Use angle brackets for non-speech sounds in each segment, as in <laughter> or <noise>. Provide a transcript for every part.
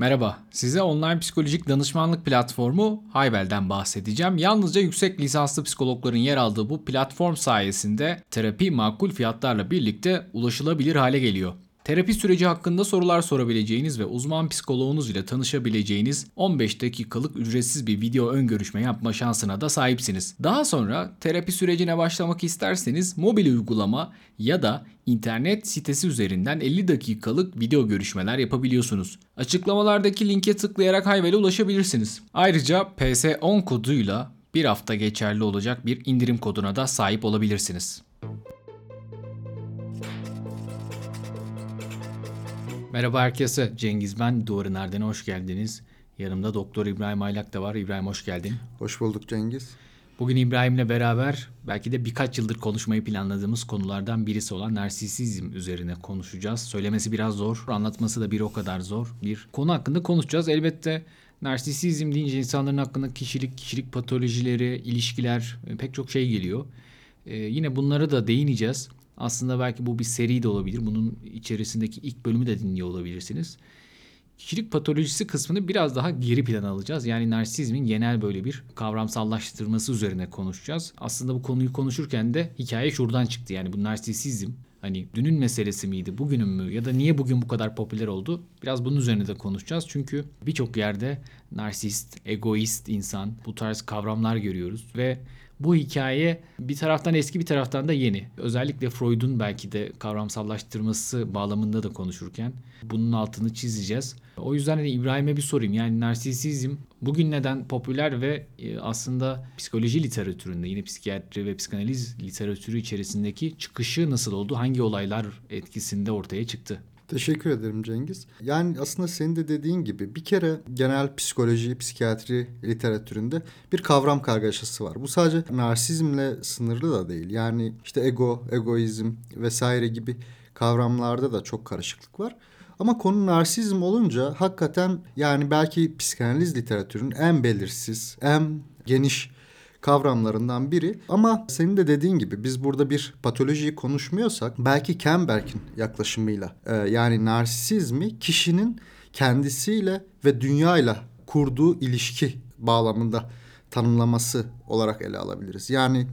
Merhaba, size online psikolojik danışmanlık platformu Haybel'den bahsedeceğim. Yalnızca yüksek lisanslı psikologların yer aldığı bu platform sayesinde terapi makul fiyatlarla birlikte ulaşılabilir hale geliyor. Terapi süreci hakkında sorular sorabileceğiniz ve uzman psikoloğunuz ile tanışabileceğiniz 15 dakikalık ücretsiz bir video ön görüşme yapma şansına da sahipsiniz. Daha sonra terapi sürecine başlamak isterseniz mobil uygulama ya da internet sitesi üzerinden 50 dakikalık video görüşmeler yapabiliyorsunuz. Açıklamalardaki linke tıklayarak Hayvel'e ulaşabilirsiniz. Ayrıca PS10 koduyla bir hafta geçerli olacak bir indirim koduna da sahip olabilirsiniz. Merhaba herkese. Cengiz ben. Duvarın Erden'e hoş geldiniz. Yanımda Doktor İbrahim Aylak da var. İbrahim hoş geldin. Hoş bulduk Cengiz. Bugün İbrahim'le beraber belki de birkaç yıldır konuşmayı planladığımız konulardan birisi olan narsisizm üzerine konuşacağız. Söylemesi biraz zor, anlatması da bir o kadar zor. Bir konu hakkında konuşacağız. Elbette narsisizm deyince insanların hakkında kişilik, kişilik patolojileri, ilişkiler pek çok şey geliyor. Ee, yine bunlara da değineceğiz. Aslında belki bu bir seri de olabilir. Bunun içerisindeki ilk bölümü de dinliyor olabilirsiniz. Kişilik patolojisi kısmını biraz daha geri plana alacağız. Yani narsizmin genel böyle bir kavramsallaştırması üzerine konuşacağız. Aslında bu konuyu konuşurken de hikaye şuradan çıktı. Yani bu narsisizm hani dünün meselesi miydi, bugünün mü ya da niye bugün bu kadar popüler oldu? Biraz bunun üzerine de konuşacağız. Çünkü birçok yerde narsist, egoist insan bu tarz kavramlar görüyoruz ve bu hikaye bir taraftan eski bir taraftan da yeni. Özellikle Freud'un belki de kavramsallaştırması bağlamında da konuşurken bunun altını çizeceğiz. O yüzden hani İbrahim'e bir sorayım. Yani narsisizm bugün neden popüler ve e, aslında psikoloji literatüründe yine psikiyatri ve psikanaliz literatürü içerisindeki çıkışı nasıl oldu? Hangi olaylar etkisinde ortaya çıktı? Teşekkür ederim Cengiz. Yani aslında senin de dediğin gibi bir kere genel psikoloji, psikiyatri literatüründe bir kavram kargaşası var. Bu sadece narsizmle sınırlı da değil. Yani işte ego, egoizm vesaire gibi kavramlarda da çok karışıklık var. Ama konu narsizm olunca hakikaten yani belki psikanaliz literatürünün en belirsiz, en geniş kavramlarından biri. Ama senin de dediğin gibi biz burada bir patolojiyi konuşmuyorsak belki Kemberg'in yaklaşımıyla e, yani narsizmi kişinin kendisiyle ve dünyayla kurduğu ilişki bağlamında tanımlaması olarak ele alabiliriz. Yani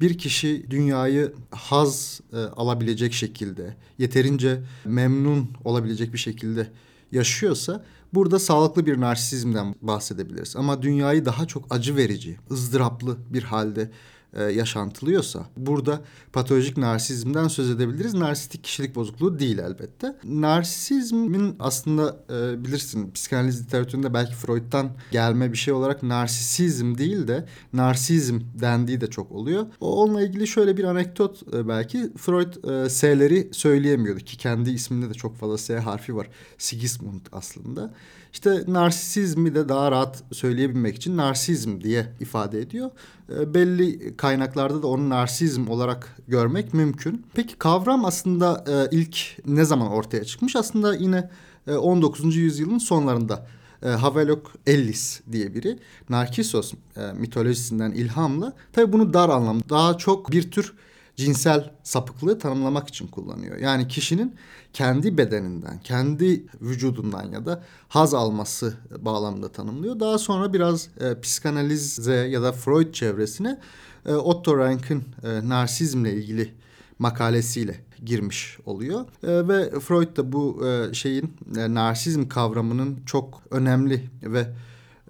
bir kişi dünyayı haz e, alabilecek şekilde, yeterince memnun olabilecek bir şekilde yaşıyorsa Burada sağlıklı bir narsizmden bahsedebiliriz. Ama dünyayı daha çok acı verici, ızdıraplı bir halde e, yaşantılıyorsa burada patolojik narsizmden söz edebiliriz. Narsistik kişilik bozukluğu değil elbette. Narsizmin aslında e, bilirsin psikanaliz literatüründe belki Freud'dan gelme bir şey olarak narsisizm değil de narsizm dendiği de çok oluyor. O onunla ilgili şöyle bir anekdot e, belki Freud e, S'leri söyleyemiyordu ki kendi isminde de çok fazla S harfi var. Sigismund aslında. İşte narsizmi de daha rahat söyleyebilmek için narsizm diye ifade ediyor. E, belli kaynaklarda da onu narsizm olarak görmek mümkün. Peki kavram aslında e, ilk ne zaman ortaya çıkmış? Aslında yine e, 19. yüzyılın sonlarında e, Havelock Ellis diye biri Narkissos e, mitolojisinden ilhamla tabii bunu dar anlamda daha çok bir tür cinsel sapıklığı tanımlamak için kullanıyor. Yani kişinin kendi bedeninden, kendi vücudundan ya da haz alması bağlamında tanımlıyor. Daha sonra biraz e, psikanalize ya da Freud çevresine e, Otto Rank'ın e, narsizmle ilgili makalesiyle girmiş oluyor. E, ve Freud da bu e, şeyin e, narsizm kavramının çok önemli ve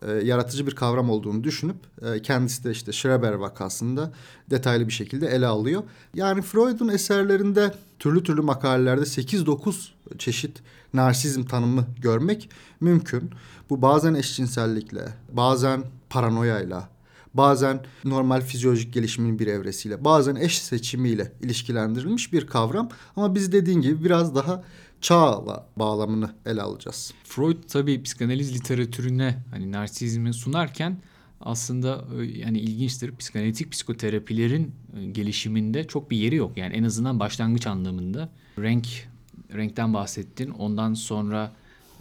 e, yaratıcı bir kavram olduğunu düşünüp e, kendisi de işte Schreber vakasında detaylı bir şekilde ele alıyor. Yani Freud'un eserlerinde türlü türlü makalelerde 8-9 çeşit narsizm tanımı görmek mümkün. Bu bazen eşcinsellikle, bazen paranoyayla, bazen normal fizyolojik gelişimin bir evresiyle, bazen eş seçimiyle ilişkilendirilmiş bir kavram. Ama biz dediğin gibi biraz daha çağla bağlamını ele alacağız. Freud tabii psikanaliz literatürüne hani narsizmi sunarken aslında e, yani ilginçtir. Psikanalitik psikoterapilerin e, gelişiminde çok bir yeri yok. Yani en azından başlangıç anlamında. Renk, renkten bahsettin. Ondan sonra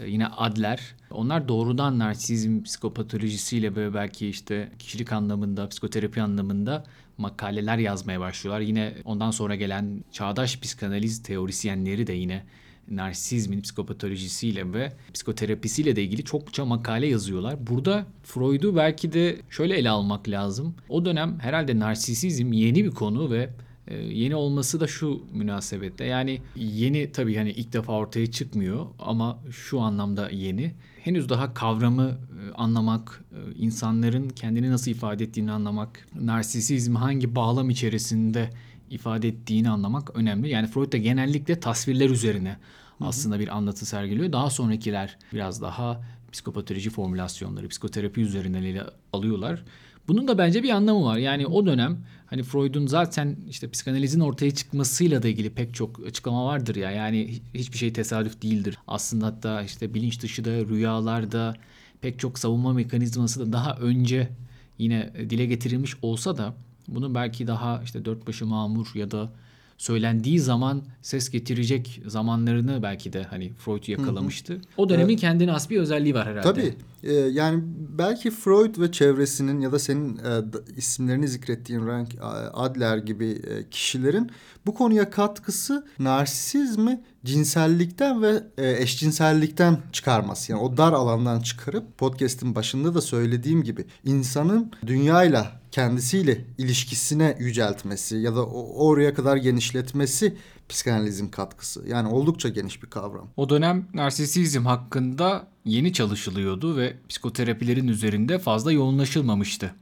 yine Adler. Onlar doğrudan narsizm psikopatolojisiyle böyle belki işte kişilik anlamında, psikoterapi anlamında makaleler yazmaya başlıyorlar. Yine ondan sonra gelen çağdaş psikanaliz teorisyenleri de yine narsizmin psikopatolojisiyle ve psikoterapisiyle de ilgili çokça makale yazıyorlar. Burada Freud'u belki de şöyle ele almak lazım. O dönem herhalde narsisizm yeni bir konu ve yeni olması da şu münasebette. Yani yeni tabii hani ilk defa ortaya çıkmıyor ama şu anlamda yeni. Henüz daha kavramı e, anlamak, e, insanların kendini nasıl ifade ettiğini anlamak, narsisizm hangi bağlam içerisinde ifade ettiğini anlamak önemli. Yani Freud da genellikle tasvirler üzerine aslında bir anlatı sergiliyor. Daha sonrakiler biraz daha psikopatoloji formülasyonları, psikoterapi üzerinden ele alıyorlar. Bunun da bence bir anlamı var. Yani o dönem hani Freud'un zaten işte psikanalizin ortaya çıkmasıyla da ilgili pek çok açıklama vardır ya. Yani hiçbir şey tesadüf değildir. Aslında hatta işte bilinç dışı da rüyalarda pek çok savunma mekanizması da daha önce yine dile getirilmiş olsa da bunu belki daha işte dört başı mamur ya da söylendiği zaman ses getirecek zamanlarını belki de hani Freud yakalamıştı. Hı hı. O dönemin evet. kendine has bir özelliği var herhalde. Tabii. Ee, yani belki Freud ve çevresinin ya da senin e, isimlerini zikrettiğin Rank Adler gibi e, kişilerin bu konuya katkısı narsizmi cinsellikten ve e, eşcinsellikten çıkarması. Yani o dar alandan çıkarıp podcast'in başında da söylediğim gibi insanın dünyayla kendisiyle ilişkisine yüceltmesi ya da oraya kadar genişletmesi psikanalizin katkısı. Yani oldukça geniş bir kavram. O dönem narsisizm hakkında yeni çalışılıyordu ve psikoterapilerin üzerinde fazla yoğunlaşılmamıştı.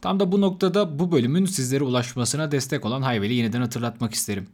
Tam da bu noktada bu bölümün sizlere ulaşmasına destek olan Hayvel'i yeniden hatırlatmak isterim.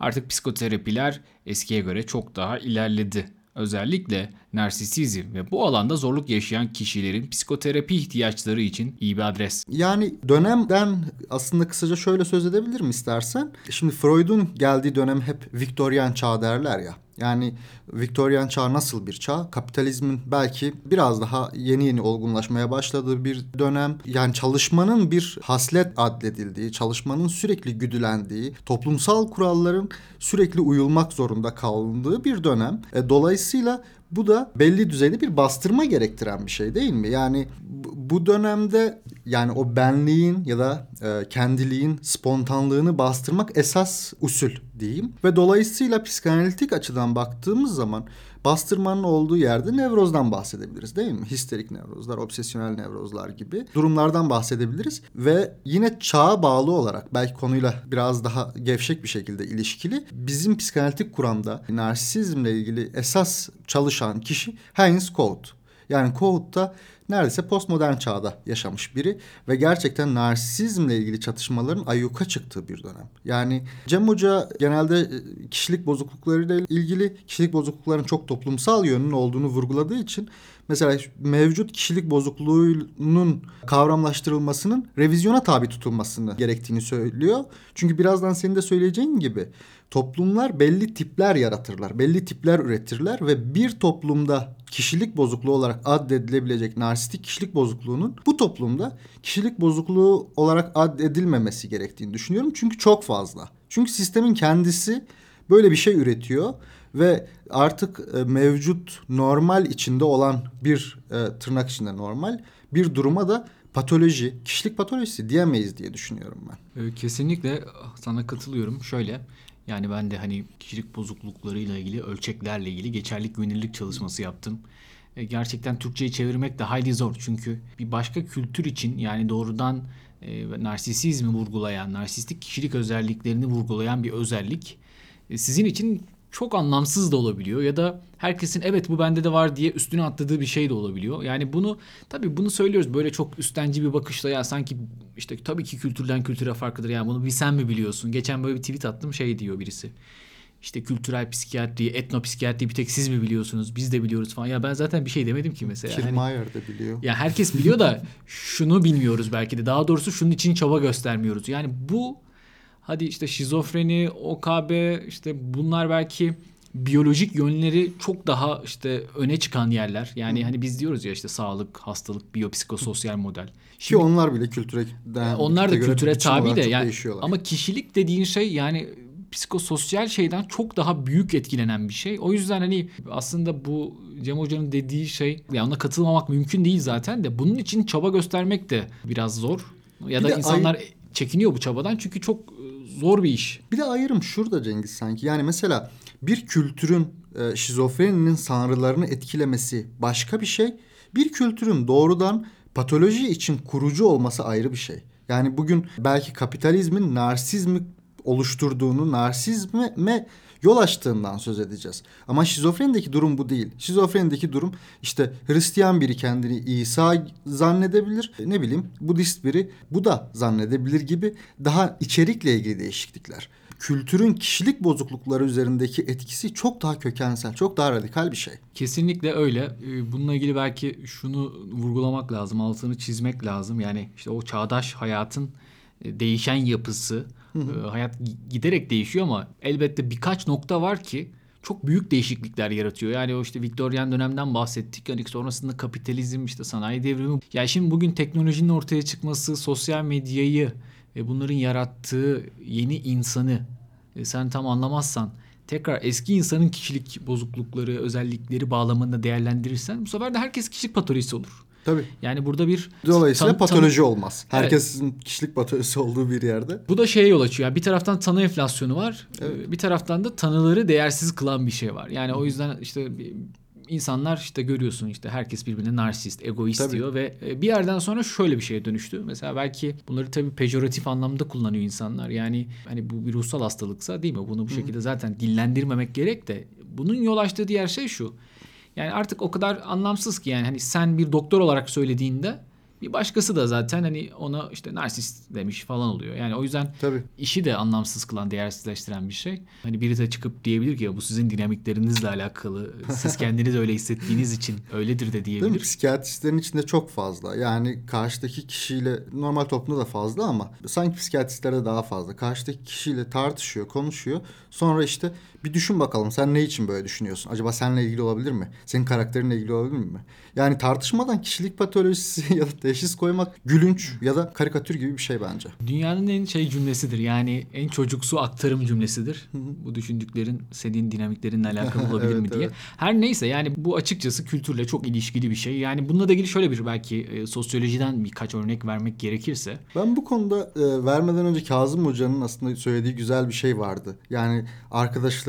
Artık psikoterapiler eskiye göre çok daha ilerledi. Özellikle narsisizm ve bu alanda zorluk yaşayan kişilerin psikoterapi ihtiyaçları için iyi bir adres. Yani dönemden aslında kısaca şöyle söz edebilirim istersen. Şimdi Freud'un geldiği dönem hep Viktoryan çağ derler ya. Yani Viktoryan çağ nasıl bir çağ? Kapitalizmin belki biraz daha yeni yeni olgunlaşmaya başladığı bir dönem. Yani çalışmanın bir haslet adledildiği, çalışmanın sürekli güdülendiği, toplumsal kuralların sürekli uyulmak zorunda kalındığı bir dönem. E, dolayısıyla bu da belli düzeyde bir bastırma gerektiren bir şey değil mi? Yani bu dönemde yani o benliğin ya da e, kendiliğin spontanlığını bastırmak esas usul diyeyim. Ve dolayısıyla psikanalitik açıdan baktığımız zaman bastırmanın olduğu yerde nevrozdan bahsedebiliriz değil mi? Histerik nevrozlar, obsesyonel nevrozlar gibi durumlardan bahsedebiliriz. Ve yine çağa bağlı olarak belki konuyla biraz daha gevşek bir şekilde ilişkili bizim psikanalitik kuramda narsizmle ilgili esas çalışan kişi Heinz Kohut. Yani Kohut da neredeyse postmodern çağda yaşamış biri ve gerçekten narsizmle ilgili çatışmaların ayyuka çıktığı bir dönem. Yani Cem Hoca genelde e, kişilik bozukluklarıyla ilgili kişilik bozuklukların çok toplumsal yönünün olduğunu vurguladığı için mesela mevcut kişilik bozukluğunun kavramlaştırılmasının revizyona tabi tutulmasını gerektiğini söylüyor. Çünkü birazdan senin de söyleyeceğin gibi toplumlar belli tipler yaratırlar, belli tipler üretirler ve bir toplumda kişilik bozukluğu olarak addedilebilecek narsistik kişilik bozukluğunun bu toplumda kişilik bozukluğu olarak addedilmemesi gerektiğini düşünüyorum. Çünkü çok fazla. Çünkü sistemin kendisi böyle bir şey üretiyor ve artık e, mevcut normal içinde olan bir e, tırnak içinde normal bir duruma da patoloji, kişilik patolojisi diyemeyiz diye düşünüyorum ben. Ee, kesinlikle sana katılıyorum. Şöyle yani ben de hani kişilik bozukluklarıyla ilgili ölçeklerle ilgili geçerlik güvenilirlik çalışması yaptım. E, gerçekten Türkçe'yi çevirmek de hayli zor. Çünkü bir başka kültür için yani doğrudan e, narsisizmi vurgulayan, narsistik kişilik özelliklerini vurgulayan bir özellik e, sizin için çok anlamsız da olabiliyor ya da herkesin evet bu bende de var diye üstüne atladığı bir şey de olabiliyor. Yani bunu tabii bunu söylüyoruz böyle çok üstenci bir bakışla ya sanki işte tabii ki kültürden kültüre farklıdır yani bunu bir sen mi biliyorsun? Geçen böyle bir tweet attım şey diyor birisi. İşte kültürel psikiyatri, etnopsikiyatri bir tek siz mi biliyorsunuz? Biz de biliyoruz falan. Ya ben zaten bir şey demedim ki mesela. Kiermaier hani, de biliyor. Ya herkes biliyor da şunu bilmiyoruz belki de. Daha doğrusu şunun için çaba göstermiyoruz. Yani bu hadi işte şizofreni, OKB işte bunlar belki biyolojik yönleri çok daha işte öne çıkan yerler. Yani Hı. hani biz diyoruz ya işte sağlık, hastalık, biyopsikososyal model. Şimdi, Ki onlar bile kültüre e, onlar da kültüre tabi de yani ama kişilik dediğin şey yani psikososyal şeyden çok daha büyük etkilenen bir şey. O yüzden hani aslında bu Cem Hoca'nın dediği şey ya ona katılmamak mümkün değil zaten de bunun için çaba göstermek de biraz zor. Ya bir da insanlar ay- çekiniyor bu çabadan çünkü çok zor bir iş. Bir de ayrım şurada Cengiz sanki. Yani mesela bir kültürün e, şizofreninin sanrılarını etkilemesi başka bir şey. Bir kültürün doğrudan patoloji için kurucu olması ayrı bir şey. Yani bugün belki kapitalizmin narsizmi oluşturduğunu, narsizme yol açtığından söz edeceğiz. Ama şizofrenideki durum bu değil. Şizofrenideki durum işte Hristiyan biri kendini İsa zannedebilir. Ne bileyim Budist biri Buda zannedebilir gibi daha içerikle ilgili değişiklikler. Kültürün kişilik bozuklukları üzerindeki etkisi çok daha kökensel, çok daha radikal bir şey. Kesinlikle öyle. Ee, bununla ilgili belki şunu vurgulamak lazım, altını çizmek lazım. Yani işte o çağdaş hayatın e, değişen yapısı, Hı hı. Ee, hayat giderek değişiyor ama elbette birkaç nokta var ki çok büyük değişiklikler yaratıyor. Yani o işte Viktoryen dönemden bahsettik. Yani sonrasında kapitalizm, işte sanayi devrimi. Yani şimdi bugün teknolojinin ortaya çıkması, sosyal medyayı ve bunların yarattığı yeni insanı e, sen tam anlamazsan tekrar eski insanın kişilik bozuklukları, özellikleri bağlamında değerlendirirsen bu sefer de herkes kişilik patolojisi olur. Tabii. Yani burada bir dolayısıyla tan- patoloji tan- olmaz. Herkesin evet. kişilik patolojisi olduğu bir yerde. Bu da şeye yol açıyor. Yani bir taraftan tanı enflasyonu var. Evet. Bir taraftan da tanıları değersiz kılan bir şey var. Yani o yüzden işte insanlar işte görüyorsun işte herkes birbirine narsist, egoist tabii. diyor ve e, bir yerden sonra şöyle bir şeye dönüştü. Mesela belki bunları tabii pejoratif anlamda kullanıyor insanlar. Yani hani bu bir ruhsal hastalıksa değil mi? Bunu bu şekilde zaten dillendirmemek gerek de bunun yol açtığı diğer şey şu. Yani artık o kadar anlamsız ki yani hani sen bir doktor olarak söylediğinde bir başkası da zaten hani ona işte narsist demiş falan oluyor. Yani o yüzden Tabii. işi de anlamsız kılan, değersizleştiren bir şey. Hani biri de çıkıp diyebilir ki bu sizin dinamiklerinizle alakalı. Siz <laughs> kendiniz öyle hissettiğiniz için öyledir de diyebilir. Değil mi? Psikiyatristlerin içinde çok fazla. Yani karşıdaki kişiyle normal toplumda da pazla ama sanki psikiyatristlerde daha fazla. Karşıdaki kişiyle tartışıyor, konuşuyor. Sonra işte bir düşün bakalım sen ne için böyle düşünüyorsun? Acaba seninle ilgili olabilir mi? Senin karakterinle ilgili olabilir mi? Yani tartışmadan kişilik patolojisi <laughs> ya da teşhis koymak gülünç ya da karikatür gibi bir şey bence. Dünyanın en şey cümlesidir. Yani en çocuksu aktarım cümlesidir. bu düşündüklerin senin dinamiklerinle alakalı <laughs> olabilir evet, mi diye. Evet. Her neyse yani bu açıkçası kültürle çok ilişkili bir şey. Yani bununla da ilgili şöyle bir belki e, sosyolojiden birkaç örnek vermek gerekirse. Ben bu konuda e, vermeden önce Kazım Hoca'nın aslında söylediği güzel bir şey vardı. Yani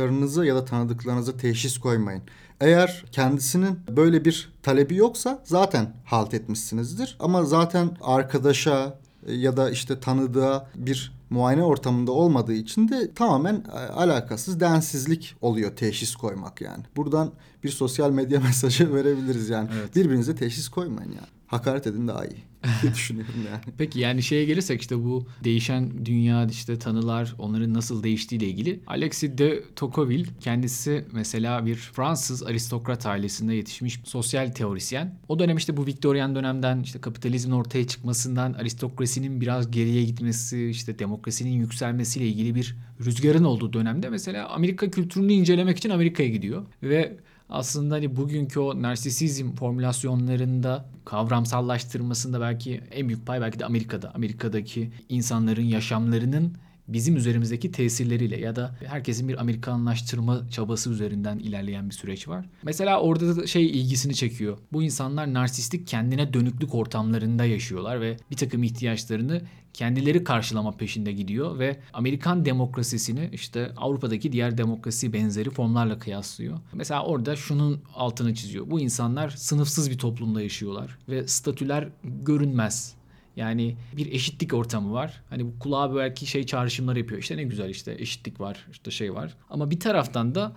arkadaşlarınızı ya da tanıdıklarınızı teşhis koymayın. Eğer kendisinin böyle bir talebi yoksa zaten halt etmişsinizdir. Ama zaten arkadaşa e, ya da işte tanıdığa bir muayene ortamında olmadığı için de tamamen e, alakasız densizlik oluyor teşhis koymak yani. Buradan bir sosyal medya <laughs> mesajı verebiliriz yani. Evet. Birbirinize teşhis koymayın yani. Hakaret edin daha iyi <laughs> düşünüyorum yani. Peki yani şeye gelirsek işte bu değişen dünya işte tanılar onların nasıl değiştiği ile ilgili. Alexis de Tocqueville kendisi mesela bir Fransız aristokrat ailesinde yetişmiş sosyal teorisyen. O dönem işte bu Viktoryen dönemden işte kapitalizmin ortaya çıkmasından aristokrasinin biraz geriye gitmesi işte demokrasinin yükselmesiyle ilgili bir rüzgarın olduğu dönemde mesela Amerika kültürünü incelemek için Amerika'ya gidiyor ve aslında hani bugünkü o narsisizm formülasyonlarında kavramsallaştırmasında belki en büyük pay belki de Amerika'da. Amerika'daki insanların yaşamlarının bizim üzerimizdeki tesirleriyle ya da herkesin bir Amerikanlaştırma çabası üzerinden ilerleyen bir süreç var. Mesela orada da şey ilgisini çekiyor. Bu insanlar narsistik kendine dönüklük ortamlarında yaşıyorlar ve bir takım ihtiyaçlarını kendileri karşılama peşinde gidiyor ve Amerikan demokrasisini işte Avrupa'daki diğer demokrasi benzeri formlarla kıyaslıyor. Mesela orada şunun altını çiziyor. Bu insanlar sınıfsız bir toplumda yaşıyorlar ve statüler görünmez. Yani bir eşitlik ortamı var. Hani bu kulağa belki şey çağrışımlar yapıyor. İşte ne güzel işte eşitlik var, işte şey var. Ama bir taraftan da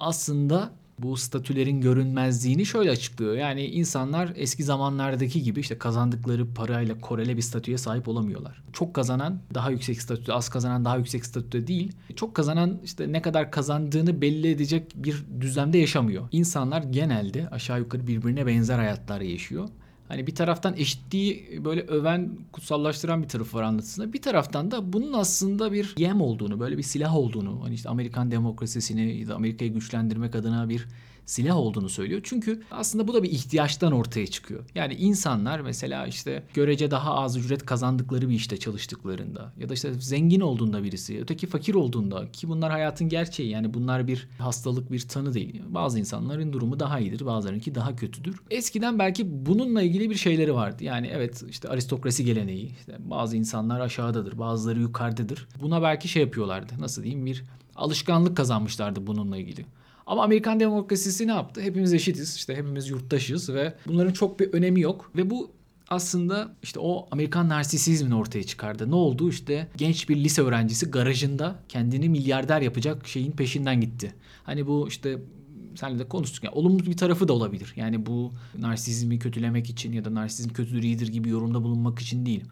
aslında bu statülerin görünmezliğini şöyle açıklıyor. Yani insanlar eski zamanlardaki gibi işte kazandıkları parayla korele bir statüye sahip olamıyorlar. Çok kazanan daha yüksek statüde, az kazanan daha yüksek statüde değil. Çok kazanan işte ne kadar kazandığını belli edecek bir düzlemde yaşamıyor. İnsanlar genelde aşağı yukarı birbirine benzer hayatlar yaşıyor. Hani bir taraftan eşitliği böyle öven, kutsallaştıran bir tarafı var anlatısında. Bir taraftan da bunun aslında bir yem olduğunu, böyle bir silah olduğunu, hani işte Amerikan demokrasisini Amerika'yı güçlendirmek adına bir silah olduğunu söylüyor. Çünkü aslında bu da bir ihtiyaçtan ortaya çıkıyor. Yani insanlar mesela işte görece daha az ücret kazandıkları bir işte çalıştıklarında ya da işte zengin olduğunda birisi, öteki fakir olduğunda ki bunlar hayatın gerçeği yani bunlar bir hastalık bir tanı değil. Bazı insanların durumu daha iyidir, bazılarınki daha kötüdür. Eskiden belki bununla ilgili bir şeyleri vardı. Yani evet işte aristokrasi geleneği, işte bazı insanlar aşağıdadır, bazıları yukarıdadır. Buna belki şey yapıyorlardı. Nasıl diyeyim bir alışkanlık kazanmışlardı bununla ilgili. Ama Amerikan demokrasisi ne yaptı? Hepimiz eşitiz, işte hepimiz yurttaşız ve bunların çok bir önemi yok. Ve bu aslında işte o Amerikan narsisizmini ortaya çıkardı. Ne oldu? İşte genç bir lise öğrencisi garajında kendini milyarder yapacak şeyin peşinden gitti. Hani bu işte senle de konuştuk. Yani olumlu bir tarafı da olabilir. Yani bu narsizmi kötülemek için ya da narsizm kötüdür iyidir gibi yorumda bulunmak için değil.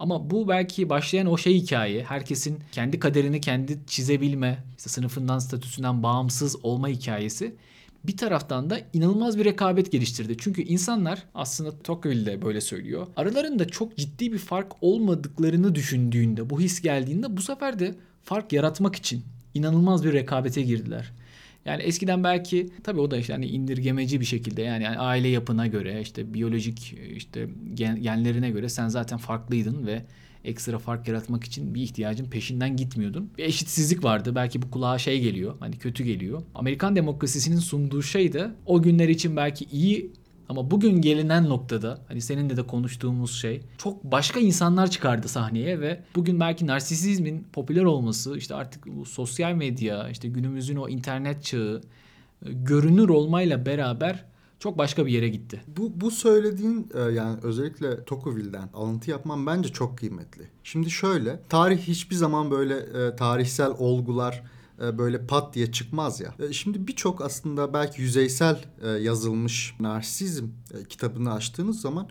Ama bu belki başlayan o şey hikaye. Herkesin kendi kaderini kendi çizebilme, işte sınıfından, statüsünden bağımsız olma hikayesi bir taraftan da inanılmaz bir rekabet geliştirdi. Çünkü insanlar aslında Tocqueville de böyle söylüyor. Aralarında çok ciddi bir fark olmadıklarını düşündüğünde, bu his geldiğinde bu sefer de fark yaratmak için inanılmaz bir rekabete girdiler. Yani eskiden belki tabii o da işte hani indirgemeci bir şekilde yani, yani aile yapına göre işte biyolojik işte gen, genlerine göre sen zaten farklıydın ve ekstra fark yaratmak için bir ihtiyacın peşinden gitmiyordun. Bir eşitsizlik vardı. Belki bu kulağa şey geliyor. Hani kötü geliyor. Amerikan demokrasisinin sunduğu şey de o günler için belki iyi ama bugün gelinen noktada hani seninle de konuştuğumuz şey çok başka insanlar çıkardı sahneye ve bugün belki narsisizmin popüler olması işte artık bu sosyal medya işte günümüzün o internet çağı görünür olmayla beraber çok başka bir yere gitti. Bu, bu söylediğin e, yani özellikle Tocqueville'den alıntı yapmam bence çok kıymetli. Şimdi şöyle tarih hiçbir zaman böyle e, tarihsel olgular e, böyle pat diye çıkmaz ya. E, şimdi birçok aslında belki yüzeysel e, yazılmış narsizm kitabını açtığınız zaman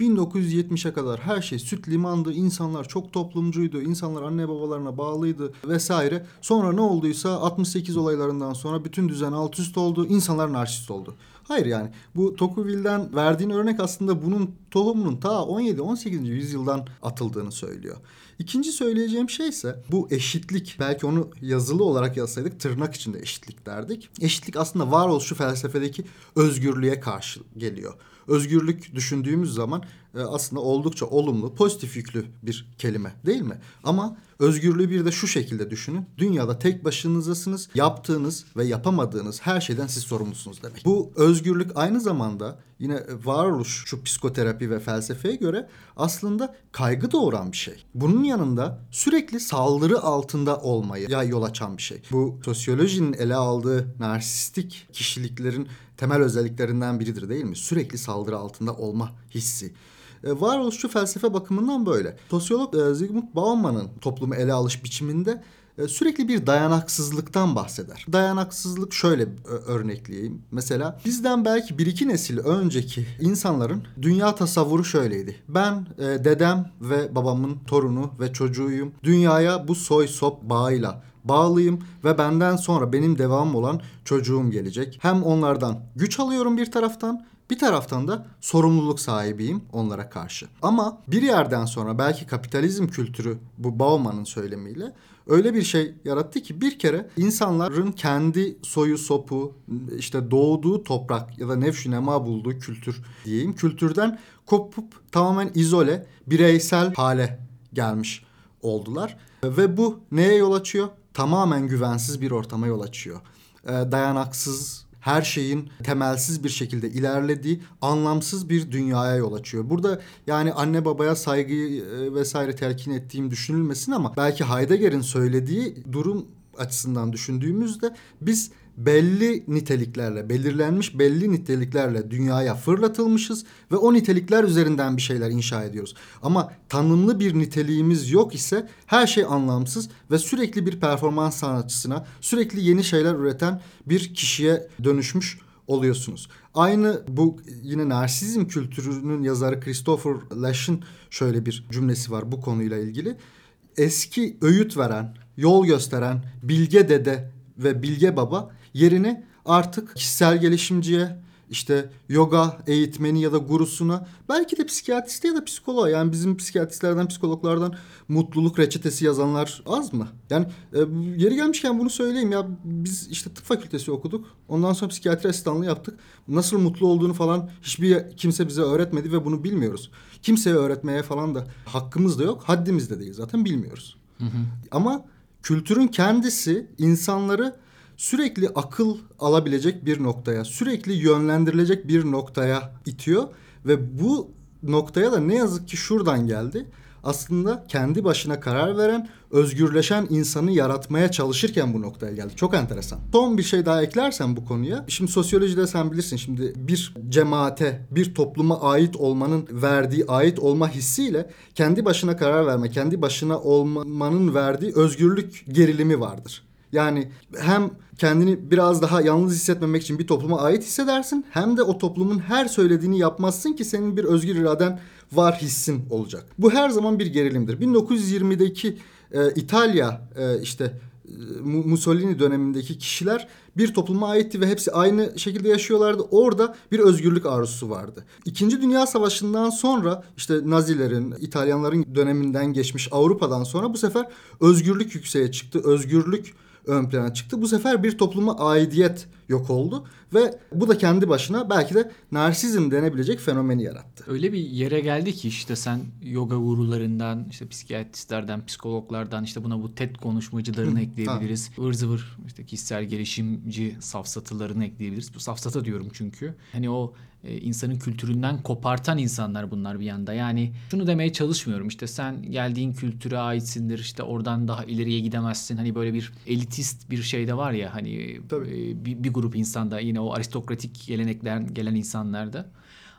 1970'e kadar her şey süt limandı, insanlar çok toplumcuydu, insanlar anne babalarına bağlıydı vesaire. Sonra ne olduysa 68 olaylarından sonra bütün düzen alt üst oldu, insanlar narsist oldu. Hayır yani bu Tocqueville'den verdiğin örnek aslında bunun tohumunun ta 17-18. yüzyıldan atıldığını söylüyor. İkinci söyleyeceğim şey ise bu eşitlik. Belki onu yazılı olarak yazsaydık tırnak içinde eşitlik derdik. Eşitlik aslında varoluşu felsefedeki özgürlüğe karşı geliyor. Özgürlük düşündüğümüz zaman e, aslında oldukça olumlu, pozitif yüklü bir kelime değil mi? Ama özgürlüğü bir de şu şekilde düşünün. Dünyada tek başınızasınız. Yaptığınız ve yapamadığınız her şeyden siz sorumlusunuz demek. Bu özgürlük aynı zamanda yine varoluş şu psikoterapi ve felsefeye göre aslında kaygı doğuran bir şey. Bunun yanında sürekli saldırı altında olmayı ya yol açan bir şey. Bu sosyolojinin ele aldığı narsistik kişiliklerin temel özelliklerinden biridir değil mi? Sürekli saldırı altında olma hissi. E, varoluşçu felsefe bakımından böyle. Sosyolog e, Zygmunt Bauman'ın toplumu ele alış biçiminde e, sürekli bir dayanaksızlıktan bahseder. Dayanaksızlık şöyle örnekleyeyim. Mesela bizden belki bir iki nesil önceki insanların dünya tasavvuru şöyleydi. Ben dedem ve babamın torunu ve çocuğuyum. Dünyaya bu soy sop bağıyla bağlıyım ve benden sonra benim devamım olan çocuğum gelecek. Hem onlardan güç alıyorum bir taraftan bir taraftan da sorumluluk sahibiyim onlara karşı. Ama bir yerden sonra belki kapitalizm kültürü bu Bauman'ın söylemiyle öyle bir şey yarattı ki bir kere insanların kendi soyu sopu işte doğduğu toprak ya da nefşü bulduğu kültür diyeyim kültürden kopup tamamen izole bireysel hale gelmiş oldular. Ve bu neye yol açıyor? Tamamen güvensiz bir ortama yol açıyor. Ee, dayanaksız, her şeyin temelsiz bir şekilde ilerlediği anlamsız bir dünyaya yol açıyor. Burada yani anne babaya saygıyı e, vesaire telkin ettiğim düşünülmesin ama belki Heidegger'in söylediği durum açısından düşündüğümüzde biz belli niteliklerle, belirlenmiş belli niteliklerle dünyaya fırlatılmışız ve o nitelikler üzerinden bir şeyler inşa ediyoruz. Ama tanımlı bir niteliğimiz yok ise her şey anlamsız ve sürekli bir performans sanatçısına, sürekli yeni şeyler üreten bir kişiye dönüşmüş oluyorsunuz. Aynı bu yine narsizm kültürünün yazarı Christopher Lash'ın şöyle bir cümlesi var bu konuyla ilgili. Eski öğüt veren, yol gösteren bilge dede ve bilge baba yerini artık kişisel gelişimciye, işte yoga eğitmeni ya da gurusuna belki de psikiyatriste ya da psikoloğa yani bizim psikiyatristlerden psikologlardan mutluluk reçetesi yazanlar az mı? Yani e, yeri gelmişken bunu söyleyeyim ya biz işte tıp fakültesi okuduk ondan sonra psikiyatri asistanlığı yaptık nasıl mutlu olduğunu falan hiçbir kimse bize öğretmedi ve bunu bilmiyoruz. Kimseye öğretmeye falan da hakkımız da yok haddimiz de değil zaten bilmiyoruz. Hı hı. Ama kültürün kendisi insanları sürekli akıl alabilecek bir noktaya, sürekli yönlendirilecek bir noktaya itiyor ve bu noktaya da ne yazık ki şuradan geldi. Aslında kendi başına karar veren, özgürleşen insanı yaratmaya çalışırken bu noktaya geldi. Çok enteresan. Son bir şey daha eklersen bu konuya. Şimdi sosyolojide sen bilirsin şimdi bir cemaate, bir topluma ait olmanın verdiği ait olma hissiyle kendi başına karar verme, kendi başına olmanın verdiği özgürlük gerilimi vardır. Yani hem kendini biraz daha yalnız hissetmemek için bir topluma ait hissedersin hem de o toplumun her söylediğini yapmazsın ki senin bir özgür iraden var hissin olacak. Bu her zaman bir gerilimdir. 1920'deki e, İtalya e, işte e, Mussolini dönemindeki kişiler bir topluma aitti ve hepsi aynı şekilde yaşıyorlardı. Orada bir özgürlük arzusu vardı. İkinci Dünya Savaşı'ndan sonra işte Nazilerin, İtalyanların döneminden geçmiş Avrupa'dan sonra bu sefer özgürlük yükseğe çıktı. Özgürlük ön plana çıktı. Bu sefer bir topluma aidiyet yok oldu ve bu da kendi başına belki de narsizm denebilecek fenomeni yarattı. Öyle bir yere geldi ki işte sen yoga gurularından, işte psikiyatristlerden, psikologlardan işte buna bu TED konuşmacılarını ekleyebiliriz. Ivır zıvır işte kişisel gelişimci safsatılarını ekleyebiliriz. Bu safsata diyorum çünkü. Hani o insanın kültüründen kopartan insanlar bunlar bir yanda. Yani şunu demeye çalışmıyorum. İşte sen geldiğin kültüre aitsindir. işte oradan daha ileriye gidemezsin. Hani böyle bir elitist bir şey de var ya hani e, bir, bir grup insanda yine o aristokratik geleneklerden gelen insanlarda.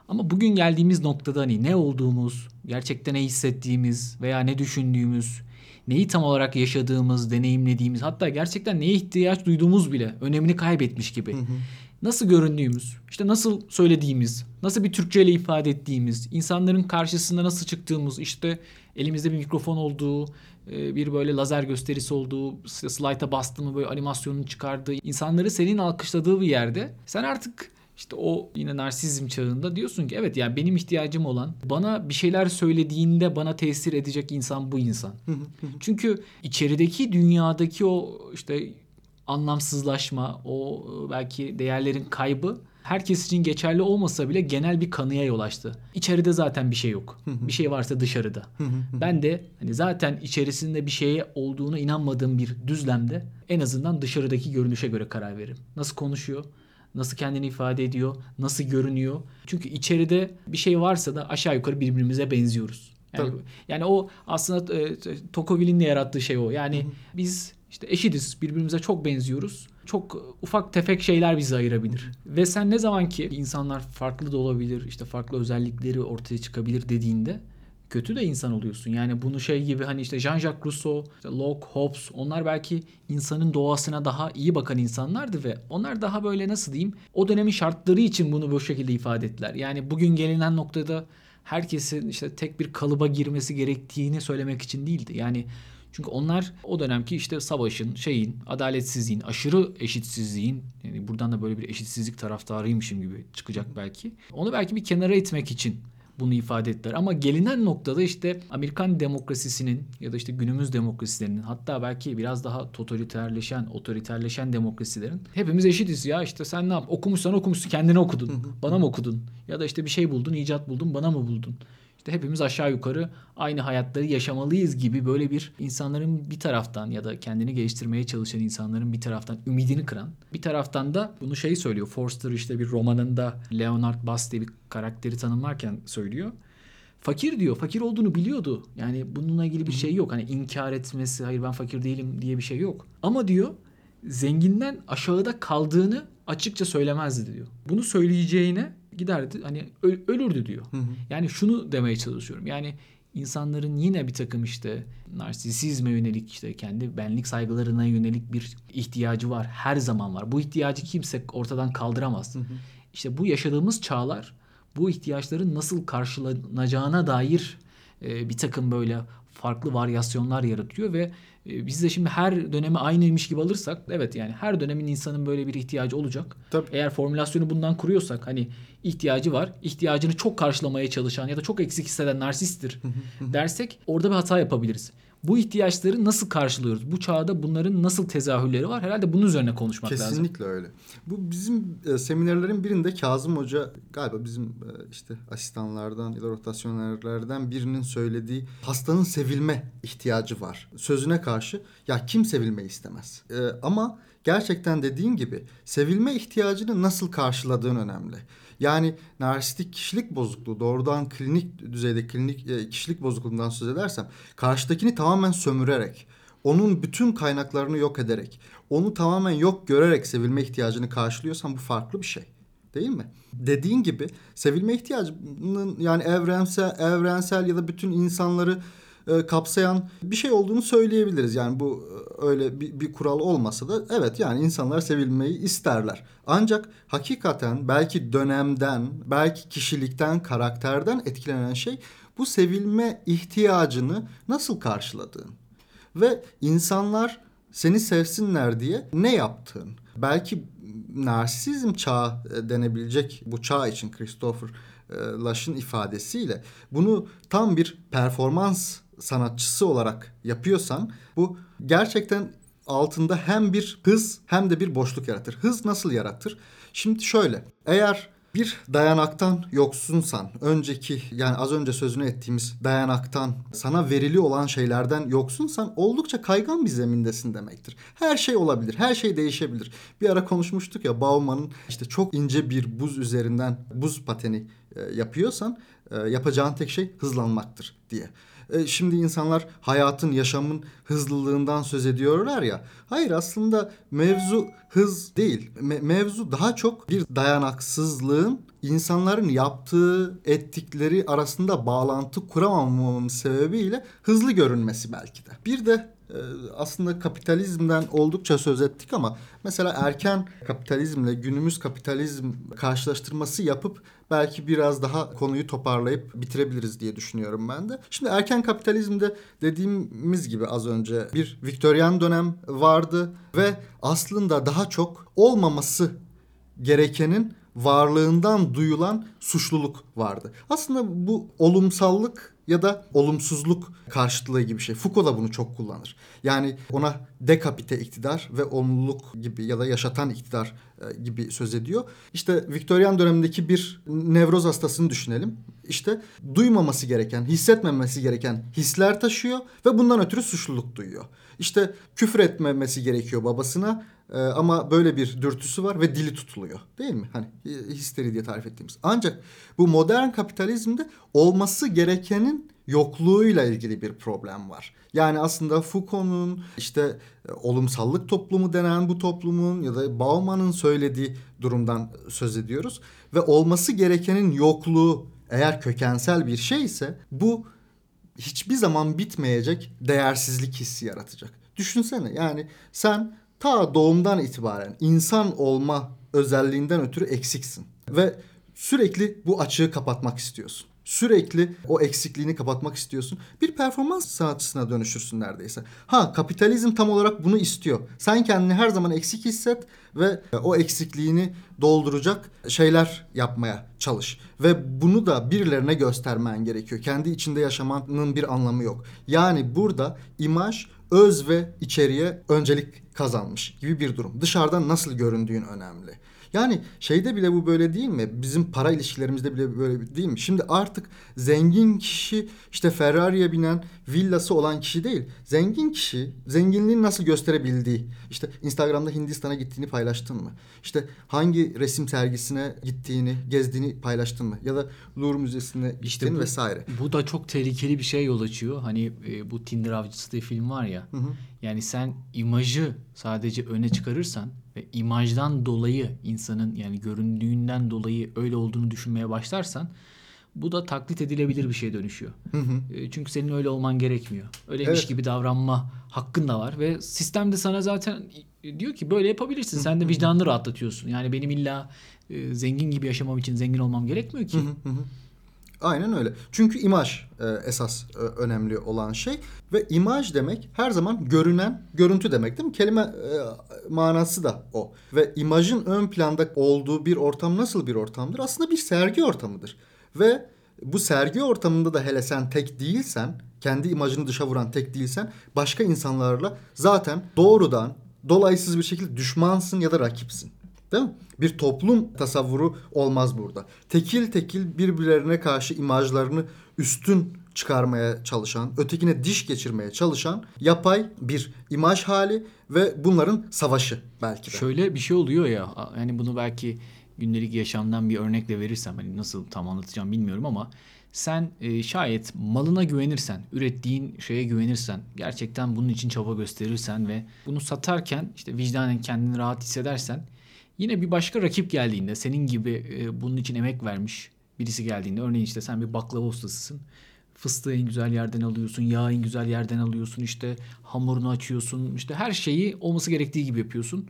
Ama bugün geldiğimiz noktada hani ne olduğumuz, gerçekten ne hissettiğimiz veya ne düşündüğümüz, neyi tam olarak yaşadığımız, deneyimlediğimiz, hatta gerçekten neye ihtiyaç duyduğumuz bile önemini kaybetmiş gibi. Hı hı. Nasıl göründüğümüz, işte nasıl söylediğimiz, nasıl bir Türkçe ile ifade ettiğimiz, insanların karşısında nasıl çıktığımız, işte elimizde bir mikrofon olduğu, e, bir böyle lazer gösterisi olduğu, slide'a bastı mı böyle animasyonun çıkardığı, insanları senin alkışladığı bir yerde sen artık işte o yine narsizm çağında diyorsun ki evet yani benim ihtiyacım olan bana bir şeyler söylediğinde bana tesir edecek insan bu insan. Çünkü içerideki dünyadaki o işte anlamsızlaşma, o belki değerlerin kaybı herkes için geçerli olmasa bile genel bir kanıya yol açtı. İçeride zaten bir şey yok. bir şey varsa dışarıda. ben de hani zaten içerisinde bir şeye olduğunu inanmadığım bir düzlemde en azından dışarıdaki görünüşe göre karar veririm. Nasıl konuşuyor? Nasıl kendini ifade ediyor? Nasıl görünüyor? Çünkü içeride bir şey varsa da aşağı yukarı birbirimize benziyoruz. Yani, yani o aslında e, Tocqueville'in yarattığı şey o. Yani biz işte eşitiz, birbirimize çok benziyoruz. Çok ufak tefek şeyler bizi ayırabilir. Ve sen ne zaman ki insanlar farklı da olabilir, işte farklı özellikleri ortaya çıkabilir dediğinde kötü de insan oluyorsun. Yani bunu şey gibi hani işte Jean-Jacques Rousseau, işte Locke, Hobbes onlar belki insanın doğasına daha iyi bakan insanlardı ve onlar daha böyle nasıl diyeyim o dönemin şartları için bunu bu şekilde ifade ettiler. Yani bugün gelinen noktada herkesin işte tek bir kalıba girmesi gerektiğini söylemek için değildi. Yani çünkü onlar o dönemki işte savaşın, şeyin, adaletsizliğin, aşırı eşitsizliğin yani buradan da böyle bir eşitsizlik taraftarıymışım gibi çıkacak belki. Onu belki bir kenara itmek için bunu ifade ettiler. Ama gelinen noktada işte Amerikan demokrasisinin ya da işte günümüz demokrasilerinin hatta belki biraz daha totaliterleşen, otoriterleşen demokrasilerin hepimiz eşitiz ya işte sen ne yap? Okumuşsan okumuşsun kendine okudun. bana mı okudun? Ya da işte bir şey buldun, icat buldun, bana mı buldun? İşte hepimiz aşağı yukarı aynı hayatları yaşamalıyız gibi böyle bir insanların bir taraftan ya da kendini geliştirmeye çalışan insanların bir taraftan ümidini kıran bir taraftan da bunu şey söylüyor. Forster işte bir romanında Leonard Bass diye bir karakteri tanımlarken söylüyor. Fakir diyor. Fakir olduğunu biliyordu. Yani bununla ilgili bir şey yok. Hani inkar etmesi, hayır ben fakir değilim diye bir şey yok. Ama diyor zenginden aşağıda kaldığını açıkça söylemezdi diyor. Bunu söyleyeceğine giderdi hani ölürdü diyor. Hı hı. Yani şunu demeye çalışıyorum. Yani insanların yine bir takım işte narsisizme yönelik işte kendi benlik saygılarına yönelik bir ihtiyacı var. Her zaman var. Bu ihtiyacı kimse ortadan kaldıramaz. Hı hı. İşte bu yaşadığımız çağlar bu ihtiyaçların nasıl karşılanacağına dair e, bir takım böyle farklı varyasyonlar yaratıyor ve biz de şimdi her dönemi aynıymış gibi alırsak evet yani her dönemin insanın böyle bir ihtiyacı olacak. Tabii. Eğer formülasyonu bundan kuruyorsak hani ihtiyacı var. ihtiyacını çok karşılamaya çalışan ya da çok eksik hisseden narsisttir dersek orada bir hata yapabiliriz bu ihtiyaçları nasıl karşılıyoruz? Bu çağda bunların nasıl tezahürleri var? Herhalde bunun üzerine konuşmak Kesinlikle lazım. Kesinlikle öyle. Bu bizim e, seminerlerin birinde Kazım Hoca galiba bizim e, işte asistanlardan ya da rotasyonlardan birinin söylediği hastanın sevilme ihtiyacı var. Sözüne karşı ya kim sevilmeyi istemez? E, ama gerçekten dediğin gibi sevilme ihtiyacını nasıl karşıladığın önemli. Yani narsistik kişilik bozukluğu doğrudan klinik düzeyde klinik e, kişilik bozukluğundan söz edersem karşıdakini tamamen sömürerek onun bütün kaynaklarını yok ederek onu tamamen yok görerek sevilme ihtiyacını karşılıyorsan bu farklı bir şey. Değil mi? Dediğin gibi sevilme ihtiyacının yani evrensel evrensel ya da bütün insanları e, kapsayan bir şey olduğunu söyleyebiliriz. Yani bu e, öyle bir, bir kural olmasa da evet yani insanlar sevilmeyi isterler. Ancak hakikaten belki dönemden, belki kişilikten, karakterden etkilenen şey bu sevilme ihtiyacını nasıl karşıladığın. Ve insanlar seni sevsinler diye ne yaptığın. Belki narsizm çağı e, denebilecek bu çağ için Christopher Laş'ın ifadesiyle bunu tam bir performans sanatçısı olarak yapıyorsan bu gerçekten altında hem bir hız hem de bir boşluk yaratır. Hız nasıl yaratır? Şimdi şöyle eğer bir dayanaktan yoksunsan, önceki yani az önce sözünü ettiğimiz dayanaktan sana verili olan şeylerden yoksunsan oldukça kaygan bir zemindesin demektir. Her şey olabilir, her şey değişebilir. Bir ara konuşmuştuk ya Bauman'ın işte çok ince bir buz üzerinden buz pateni yapıyorsan e, yapacağın tek şey hızlanmaktır diye. E, şimdi insanlar hayatın, yaşamın hızlılığından söz ediyorlar ya. Hayır aslında mevzu hız değil. Me- mevzu daha çok bir dayanaksızlığın insanların yaptığı, ettikleri arasında bağlantı kuramamamın sebebiyle hızlı görünmesi belki de. Bir de e, aslında kapitalizmden oldukça söz ettik ama mesela erken kapitalizmle günümüz kapitalizm karşılaştırması yapıp belki biraz daha konuyu toparlayıp bitirebiliriz diye düşünüyorum ben de. Şimdi erken kapitalizmde dediğimiz gibi az önce bir Viktoryan dönem vardı ve aslında daha çok olmaması gerekenin varlığından duyulan suçluluk vardı. Aslında bu olumsallık ya da olumsuzluk karşıtlığı gibi şey. Foucault da bunu çok kullanır. Yani ona dekapite iktidar ve olumluluk gibi ya da yaşatan iktidar e, gibi söz ediyor. İşte Viktoryan dönemindeki bir nevroz hastasını düşünelim. İşte duymaması gereken, hissetmemesi gereken hisler taşıyor ve bundan ötürü suçluluk duyuyor. İşte küfür etmemesi gerekiyor babasına ee, ama böyle bir dürtüsü var ve dili tutuluyor. Değil mi? Hani e, histeri diye tarif ettiğimiz. Ancak bu modern kapitalizmde olması gerekenin yokluğuyla ilgili bir problem var. Yani aslında Foucault'un işte e, olumsallık toplumu denen bu toplumun ya da Bauman'ın söylediği durumdan söz ediyoruz. Ve olması gerekenin yokluğu eğer kökensel bir şey ise bu hiçbir zaman bitmeyecek değersizlik hissi yaratacak. Düşünsene yani sen ta doğumdan itibaren insan olma özelliğinden ötürü eksiksin. Ve sürekli bu açığı kapatmak istiyorsun. Sürekli o eksikliğini kapatmak istiyorsun. Bir performans sanatçısına dönüşürsün neredeyse. Ha kapitalizm tam olarak bunu istiyor. Sen kendini her zaman eksik hisset ve o eksikliğini dolduracak şeyler yapmaya çalış. Ve bunu da birilerine göstermen gerekiyor. Kendi içinde yaşamanın bir anlamı yok. Yani burada imaj öz ve içeriye öncelik kazanmış gibi bir durum. Dışarıdan nasıl göründüğün önemli. Yani şeyde bile bu böyle değil mi? Bizim para ilişkilerimizde bile böyle değil mi? Şimdi artık zengin kişi işte Ferrari'ye binen villası olan kişi değil. Zengin kişi zenginliğini nasıl gösterebildiği. İşte Instagram'da Hindistan'a gittiğini paylaştın mı? İşte hangi resim sergisine gittiğini, gezdiğini paylaştın mı? Ya da Louvre Müzesi'ne gittiğini bu, vesaire. Bu da çok tehlikeli bir şey yol açıyor. Hani e, bu Tinder avcısı diye film var ya. Hı hı. Yani sen imajı sadece öne çıkarırsan ve imajdan dolayı insanın yani göründüğünden dolayı öyle olduğunu düşünmeye başlarsan bu da taklit edilebilir bir şeye dönüşüyor. Hı hı. E, çünkü senin öyle olman gerekmiyor. Öyleymiş evet. gibi davranma hakkın da var ve sistem de sana zaten diyor ki böyle yapabilirsin. Sen de vicdanını rahatlatıyorsun. Yani benim illa e, zengin gibi yaşamam için zengin olmam gerekmiyor ki. Hı hı hı. Aynen öyle. Çünkü imaj e, esas e, önemli olan şey ve imaj demek her zaman görünen görüntü demek değil mi? Kelime e, manası da o. Ve imajın ön planda olduğu bir ortam nasıl bir ortamdır? Aslında bir sergi ortamıdır. Ve bu sergi ortamında da hele sen tek değilsen, kendi imajını dışa vuran tek değilsen başka insanlarla zaten doğrudan dolaysız bir şekilde düşmansın ya da rakipsin. Değil mi? Bir toplum tasavvuru olmaz burada. Tekil tekil birbirlerine karşı imajlarını üstün çıkarmaya çalışan, ötekine diş geçirmeye çalışan yapay bir imaj hali ve bunların savaşı belki de. Şöyle bir şey oluyor ya, yani bunu belki gündelik yaşamdan bir örnekle verirsem hani nasıl tam anlatacağım bilmiyorum ama sen e, şayet malına güvenirsen, ürettiğin şeye güvenirsen, gerçekten bunun için çaba gösterirsen ve bunu satarken işte vicdanen kendini rahat hissedersen yine bir başka rakip geldiğinde senin gibi e, bunun için emek vermiş birisi geldiğinde örneğin işte sen bir baklava ustasısın. Fıstığı en güzel yerden alıyorsun, yağı en güzel yerden alıyorsun, işte hamurunu açıyorsun, işte her şeyi olması gerektiği gibi yapıyorsun.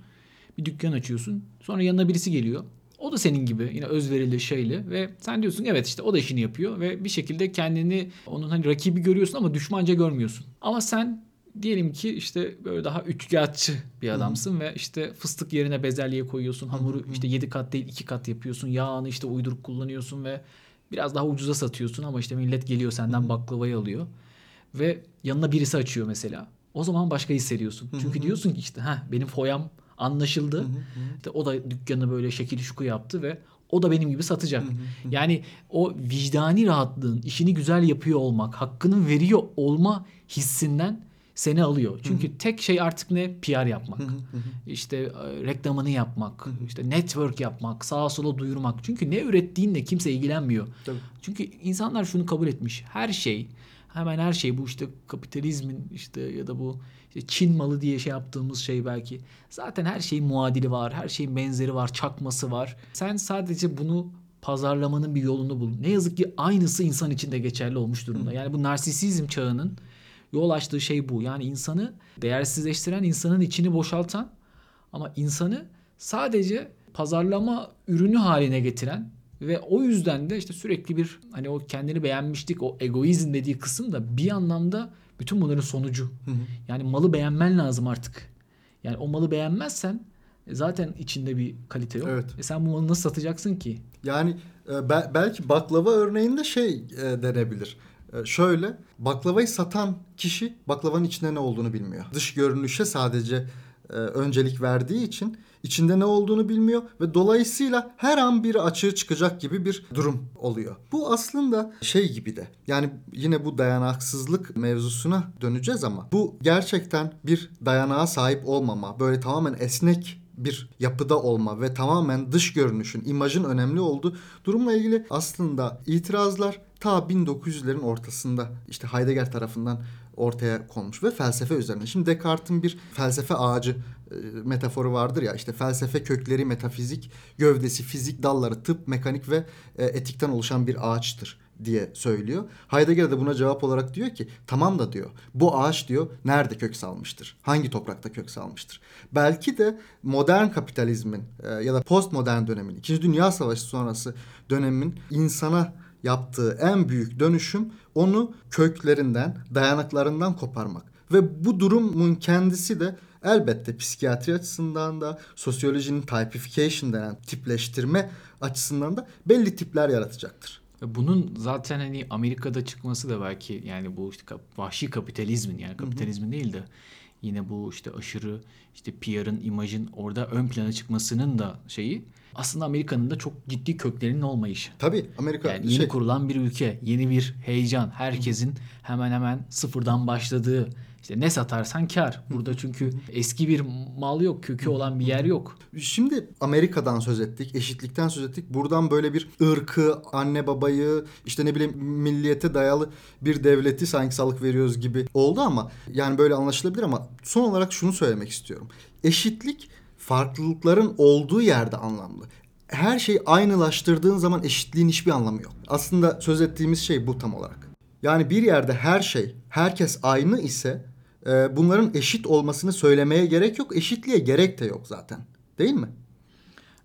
Bir dükkan açıyorsun. Sonra yanına birisi geliyor. O da senin gibi yine özverili şeyli ve sen diyorsun evet işte o da işini yapıyor ve bir şekilde kendini onun hani rakibi görüyorsun ama düşmanca görmüyorsun. Ama sen diyelim ki işte böyle daha üçkağıtçı bir adamsın Hı-hı. ve işte fıstık yerine bezelye koyuyorsun. Hamuru Hı-hı. işte 7 kat değil 2 kat yapıyorsun. Yağını işte uyduruk kullanıyorsun ve biraz daha ucuza satıyorsun ama işte millet geliyor senden Hı-hı. baklavayı alıyor. Ve yanına birisi açıyor mesela. O zaman başka hissediyorsun. Hı-hı. Çünkü diyorsun ki işte ha benim foyam anlaşıldı. Hı hı. İşte o da dükkanı böyle şekil şuku yaptı ve o da benim gibi satacak. Hı hı. Yani o vicdani rahatlığın, işini güzel yapıyor olmak, hakkını veriyor olma hissinden seni alıyor. Çünkü hı hı. tek şey artık ne? PR yapmak. Hı hı İşte e, reklamını yapmak, hı hı. işte network yapmak, sağa sola duyurmak. Çünkü ne ürettiğinle kimse ilgilenmiyor. Tabii. Çünkü insanlar şunu kabul etmiş. Her şey, hemen her şey bu işte kapitalizmin işte ya da bu işte Çin malı diye şey yaptığımız şey belki. Zaten her şeyin muadili var, her şeyin benzeri var, çakması var. Sen sadece bunu pazarlamanın bir yolunu bul. Ne yazık ki aynısı insan için de geçerli olmuş durumda. Yani bu narsisizm çağının yol açtığı şey bu. Yani insanı değersizleştiren, insanın içini boşaltan ama insanı sadece pazarlama ürünü haline getiren ve o yüzden de işte sürekli bir hani o kendini beğenmişlik, o egoizm dediği kısım da bir anlamda bütün bunların sonucu. Hı hı. Yani malı beğenmen lazım artık. Yani o malı beğenmezsen e, zaten içinde bir kalite yok. Evet. E sen bu malı nasıl satacaksın ki? Yani e, be- belki baklava örneğinde şey e, denebilir. E, şöyle baklavayı satan kişi baklavanın içinde ne olduğunu bilmiyor. Dış görünüşe sadece e, öncelik verdiği için içinde ne olduğunu bilmiyor ve dolayısıyla her an bir açığı çıkacak gibi bir durum oluyor. Bu aslında şey gibi de yani yine bu dayanaksızlık mevzusuna döneceğiz ama bu gerçekten bir dayanağa sahip olmama, böyle tamamen esnek bir yapıda olma ve tamamen dış görünüşün, imajın önemli olduğu durumla ilgili aslında itirazlar ta 1900'lerin ortasında işte Heidegger tarafından ortaya konmuş ve felsefe üzerine. Şimdi Descartes'in bir felsefe ağacı e, metaforu vardır ya işte felsefe kökleri metafizik, gövdesi fizik, dalları tıp, mekanik ve e, etikten oluşan bir ağaçtır diye söylüyor. Heidegger de buna cevap olarak diyor ki tamam da diyor bu ağaç diyor nerede kök salmıştır? Hangi toprakta kök salmıştır? Belki de modern kapitalizmin e, ya da postmodern dönemin, İkinci Dünya Savaşı sonrası dönemin insana yaptığı en büyük dönüşüm onu köklerinden, dayanaklarından koparmak. Ve bu durumun kendisi de elbette psikiyatri açısından da sosyolojinin typification denen tipleştirme açısından da belli tipler yaratacaktır. Bunun zaten hani Amerika'da çıkması da belki yani bu işte vahşi kapitalizmin yani kapitalizmin hı hı. değil de yine bu işte aşırı işte PR'ın, imajın orada ön plana çıkmasının da şeyi aslında Amerika'nın da çok ciddi köklerinin olmayışı. Tabii Amerika yani yeni şey... kurulan bir ülke, yeni bir heyecan, herkesin hemen hemen sıfırdan başladığı işte ne satarsan kar. Burada çünkü eski bir mal yok, kökü olan bir yer yok. Şimdi Amerika'dan söz ettik, eşitlikten söz ettik. Buradan böyle bir ırkı, anne babayı, işte ne bileyim milliyete dayalı bir devleti sanki salık veriyoruz gibi oldu ama yani böyle anlaşılabilir ama son olarak şunu söylemek istiyorum. Eşitlik farklılıkların olduğu yerde anlamlı. Her şeyi aynılaştırdığın zaman eşitliğin hiçbir anlamı yok. Aslında söz ettiğimiz şey bu tam olarak. Yani bir yerde her şey, herkes aynı ise e, bunların eşit olmasını söylemeye gerek yok. Eşitliğe gerek de yok zaten. Değil mi?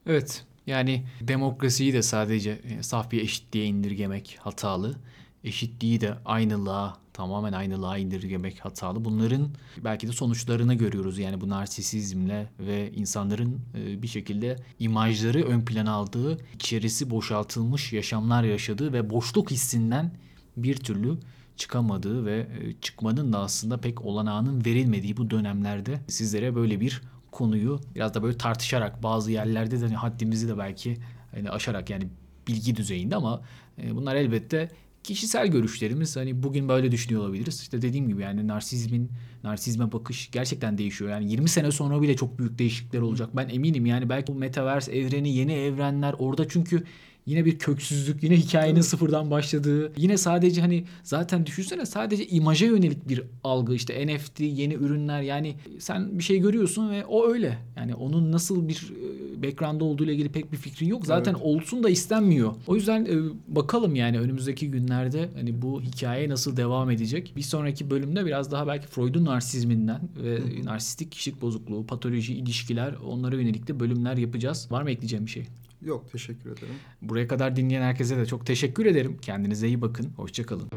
Evet. Yani demokrasiyi de sadece e, saf bir eşitliğe indirgemek hatalı. Eşitliği de aynılığa tamamen aynılığa indirgemek hatalı. Bunların belki de sonuçlarını görüyoruz. Yani bu narsisizmle ve insanların e, bir şekilde imajları ön plana aldığı, içerisi boşaltılmış yaşamlar yaşadığı ve boşluk hissinden bir türlü çıkamadığı ve e, çıkmanın da aslında pek olanağının verilmediği bu dönemlerde sizlere böyle bir konuyu biraz da böyle tartışarak bazı yerlerde de hani haddimizi de belki hani aşarak yani bilgi düzeyinde ama e, bunlar elbette kişisel görüşlerimiz hani bugün böyle düşünüyor olabiliriz. İşte dediğim gibi yani narsizmin narsizme bakış gerçekten değişiyor. Yani 20 sene sonra bile çok büyük değişiklikler olacak. Ben eminim yani belki bu metaverse evreni, yeni evrenler orada çünkü Yine bir köksüzlük, yine hikayenin sıfırdan başladığı. Yine sadece hani zaten düşünsene sadece imaja yönelik bir algı işte NFT, yeni ürünler yani sen bir şey görüyorsun ve o öyle. Yani onun nasıl bir e, background olduğu ile ilgili pek bir fikrin yok. Zaten Evet. olsun da istenmiyor. O yüzden e, bakalım yani önümüzdeki günlerde hani bu hikaye nasıl devam edecek. Bir sonraki bölümde biraz daha belki Freud'un narsizminden ve narsistik kişilik bozukluğu, patoloji, ilişkiler onlara yönelik de bölümler yapacağız. Var mı ekleyeceğim bir şey? Yok teşekkür ederim. Buraya kadar dinleyen herkese de çok teşekkür ederim. Kendinize iyi bakın. Hoşçakalın.